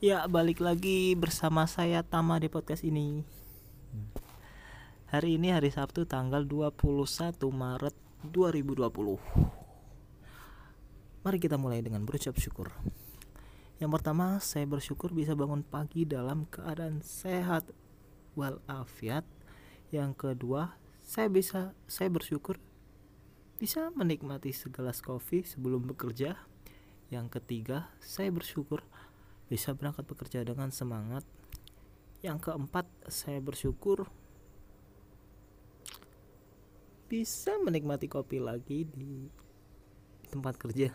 Ya, balik lagi bersama saya Tama di podcast ini. Hari ini hari Sabtu tanggal 21 Maret 2020. Mari kita mulai dengan berucap syukur. Yang pertama, saya bersyukur bisa bangun pagi dalam keadaan sehat walafiat. Yang kedua, saya bisa saya bersyukur bisa menikmati segelas kopi sebelum bekerja. Yang ketiga, saya bersyukur bisa berangkat bekerja dengan semangat. Yang keempat, saya bersyukur bisa menikmati kopi lagi di tempat kerja.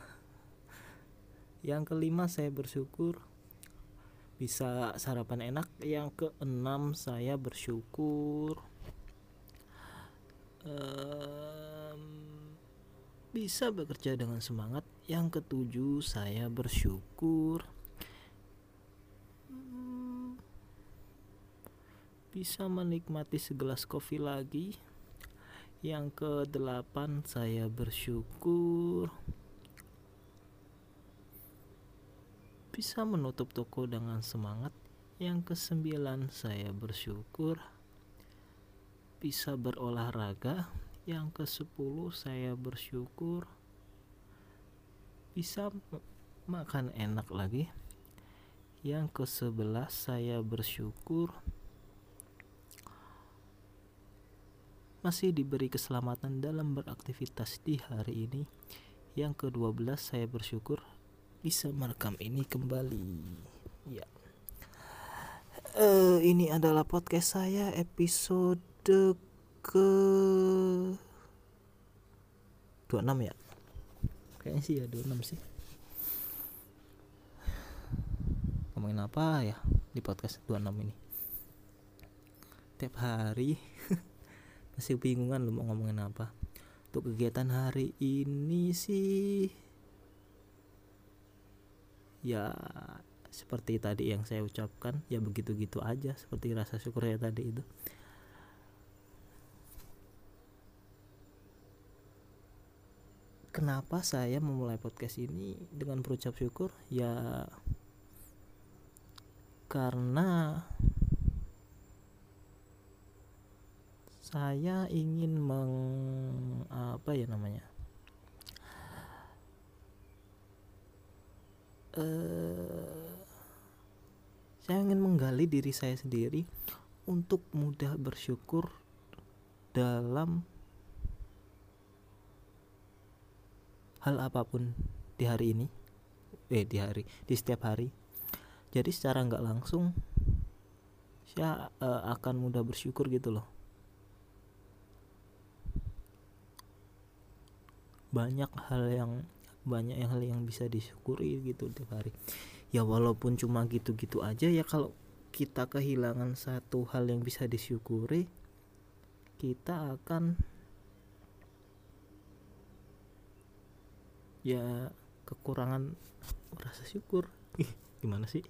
Yang kelima, saya bersyukur bisa sarapan enak. Yang keenam, saya bersyukur um, bisa bekerja dengan semangat. Yang ketujuh, saya bersyukur bisa menikmati segelas kopi lagi. Yang ke delapan saya bersyukur bisa menutup toko dengan semangat. Yang ke sembilan saya bersyukur bisa berolahraga. Yang ke sepuluh saya bersyukur bisa makan enak lagi. Yang ke sebelas saya bersyukur masih diberi keselamatan dalam beraktivitas di hari ini. Yang ke-12 saya bersyukur bisa merekam ini kembali. Ya. Uh, ini adalah podcast saya episode ke 26 ya. Kayaknya sih ya 26 sih. Ngomongin apa ya di podcast 26 ini? Tiap hari masih bingungan lu mau ngomongin apa? Untuk kegiatan hari ini sih ya seperti tadi yang saya ucapkan ya begitu-gitu aja seperti rasa syukur ya tadi itu. Kenapa saya memulai podcast ini dengan berucap syukur? Ya karena saya ingin meng apa ya namanya? Uh, saya ingin menggali diri saya sendiri untuk mudah bersyukur dalam hal apa pun di hari ini eh di hari di setiap hari. Jadi secara nggak langsung saya uh, akan mudah bersyukur gitu loh banyak hal yang banyak hal yang bisa disyukuri gitu tiap hari. Ya walaupun cuma gitu-gitu aja ya kalau kita kehilangan satu hal yang bisa disyukuri kita akan ya kekurangan rasa syukur. Gimana sih?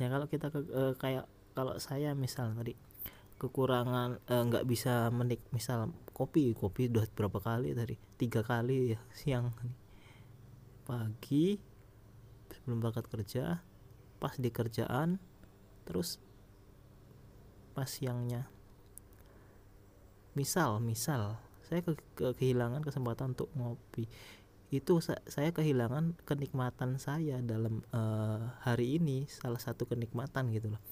Ya kalau kita ke, eh, kayak kalau saya misal tadi kekurangan eh, nggak uh, bisa menik misal kopi kopi udah berapa kali tadi? Tiga kali ya siang pagi sebelum berangkat kerja pas di kerjaan terus pas siangnya. Misal misal saya ke, ke kehilangan kesempatan untuk ngopi. Itu sa saya kehilangan kenikmatan saya dalam uh, hari ini salah satu kenikmatan gitu loh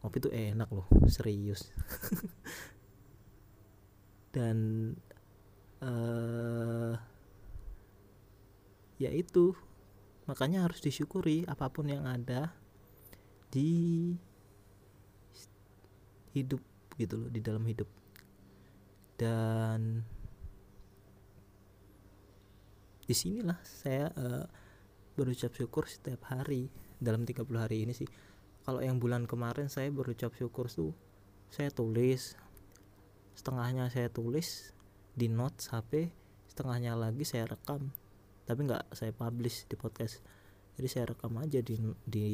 ngopi tuh enak loh serius. Dan uh, ya itu. Makanya harus disyukuri apa pun yang ada di hidup gitu loh di dalam hidup. Dan di sinilah saya uh, berucap syukur setiap hari dalam 30 hari ini sih kalau yang bulan kemarin saya berucap syukur tuh saya tulis. Setengahnya saya tulis di notes HP setengahnya lagi saya rekam. Tapi nggak saya publish di podcast. Jadi saya rekam aja di di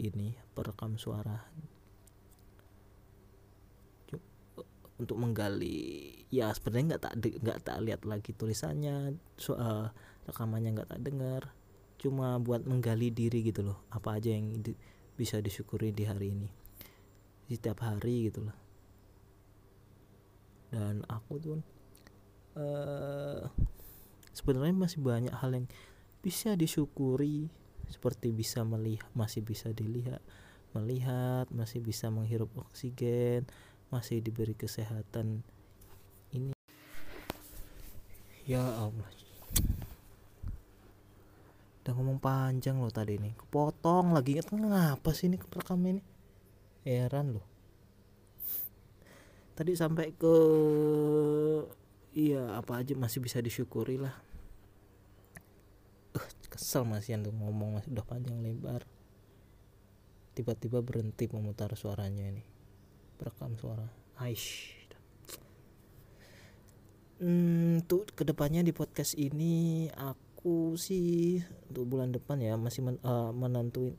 ini perekam suara. Untuk menggali. Ya sebenarnya nggak tak nggak tak lihat lagi tulisannya so, uh, rekamannya nggak tak dengar. Cuma buat menggali diri gitu loh. Apa aja yang di, bisa disyukuri di hari ini. Di setiap hari gitu loh. Dan aku tuh uh, sebenarnya masih banyak hal yang bisa disyukuri. Seperti bisa melihat masih bisa dilihat melihat masih bisa menghirup oksigen masih diberi kesehatan. Ini. Ya Allah udah ngomong panjang loh tadi nih. Kepotong lagi. Inget ngapa sih ini rekam ini? Heran loh. Tadi sampai ke iya apa aja masih bisa disyukuri lah. Uh, kesel masih tuh ngomong masih udah panjang lebar. Tiba-tiba berhenti memutar suaranya ini. Perekam suara. Aish. Hmm, tuh ke depannya di podcast ini aku aku sih untuk bulan depan ya masih men, uh, menentuin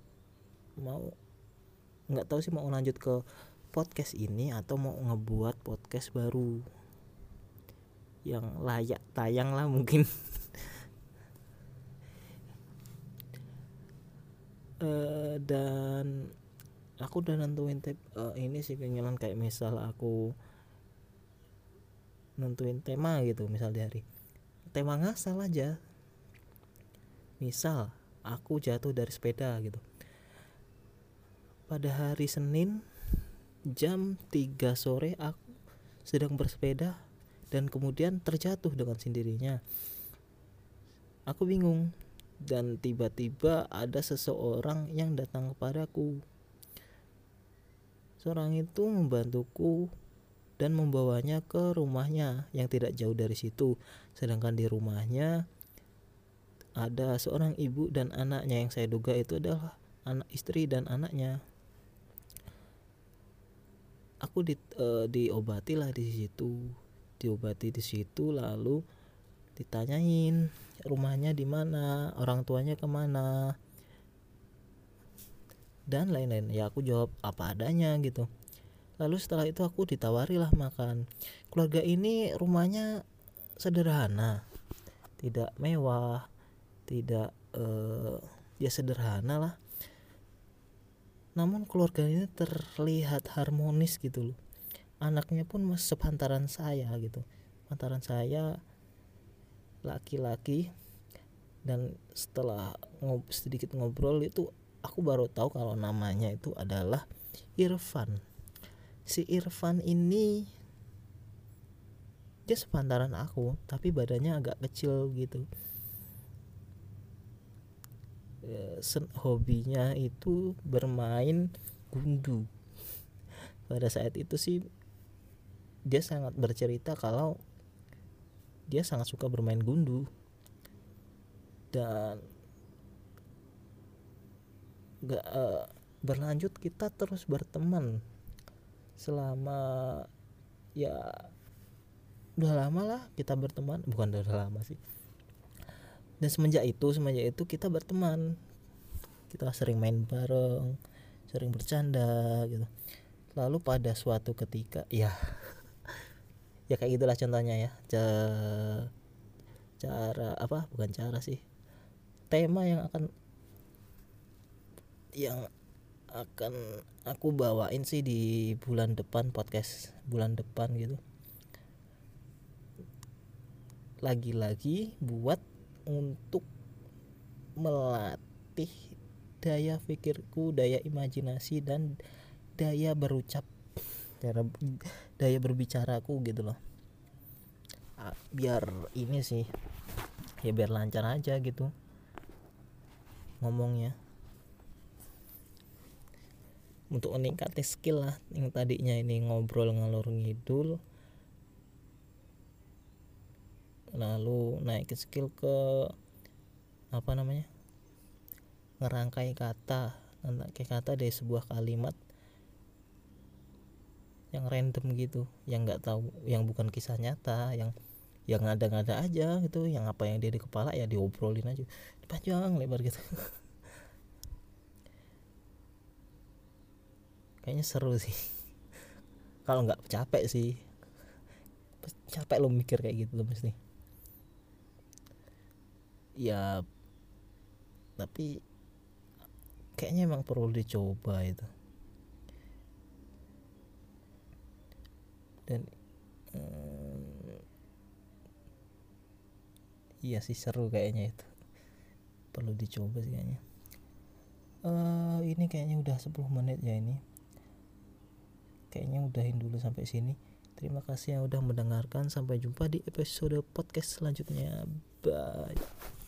mau nggak tahu sih mau lanjut ke podcast ini atau mau ngebuat podcast baru yang layak tayang lah mungkin. Uh, dan aku udah nentuin tip uh, ini sih keinginan kayak misal aku nentuin tema gitu misal di hari. Tema ngasal aja misal aku jatuh dari sepeda gitu. Pada hari Senin jam 3 sore aku sedang bersepeda dan kemudian terjatuh dengan sendirinya. Aku bingung dan tiba-tiba ada seseorang yang datang kepadaku. Seorang itu membantuku dan membawanya ke rumahnya yang tidak jauh dari situ. Sedangkan di rumahnya ada seorang ibu dan anaknya yang saya duga itu adalah anak istri dan anaknya. Aku di uh, diobati lah di situ diobati di situ lalu ditanyain rumahnya di mana orang tuanya ke mana dan lain-lain. Ya aku jawab apa adanya gitu. Lalu setelah itu aku ditawari lah makan. Keluarga ini rumahnya sederhana tidak mewah tidak uh, ya sederhana lah. Namun keluarga ini terlihat harmonis gitu loh. Anaknya pun sepantaran saya gitu. Pantaran saya laki-laki dan setelah ngob sedikit ngobrol itu aku baru tahu kalau namanya itu adalah Irfan. Si Irfan ini dia sepantaran aku tapi badannya agak kecil gitu sen hobinya itu bermain gundu. Pada saat itu sih dia sangat bercerita kalau dia sangat suka bermain gundu. Dan gak uh, berlanjut kita terus berteman selama ya udah lama lah kita berteman. Bukan udah lama sih dan semenjak itu semenjak itu kita berteman. Kita sering main bareng sering bercanda gitu. Lalu pada suatu ketika ya ya kayak gitulah contohnya ya. Cara apa bukan cara sih. Tema yang akan yang akan aku bawain sih di bulan depan podcast bulan depan gitu. Lagi-lagi buat untuk melatih daya pikirku, daya imajinasi dan daya berucap, daya, daya berbicaraku gitu loh. Biar ini sih ya biar lancar aja gitu ngomongnya untuk meningkatkan skill lah yang tadinya ini ngobrol ngalur ngidul lalu naik ke skill ke apa namanya ngerangkai kata ngerangkai kata dari sebuah kalimat yang random gitu yang nggak tahu yang bukan kisah nyata yang yang ngada-ngada aja gitu yang apa yang dia di kepala ya diobrolin aja panjang lebar gitu. Kayaknya seru sih. Kalau nggak capek sih. Capek lo mikir kayak gitu lo mesti ya tapi kayaknya emang perlu dicoba itu. Dan hmm, iya sih seru kayaknya itu. Perlu dicoba sih kayaknya. Uh, ini kayaknya udah 10 menit ya ini. Kayaknya udahin dulu sampai sini. Terima kasih yang udah mendengarkan. Sampai jumpa di episode podcast selanjutnya. Bye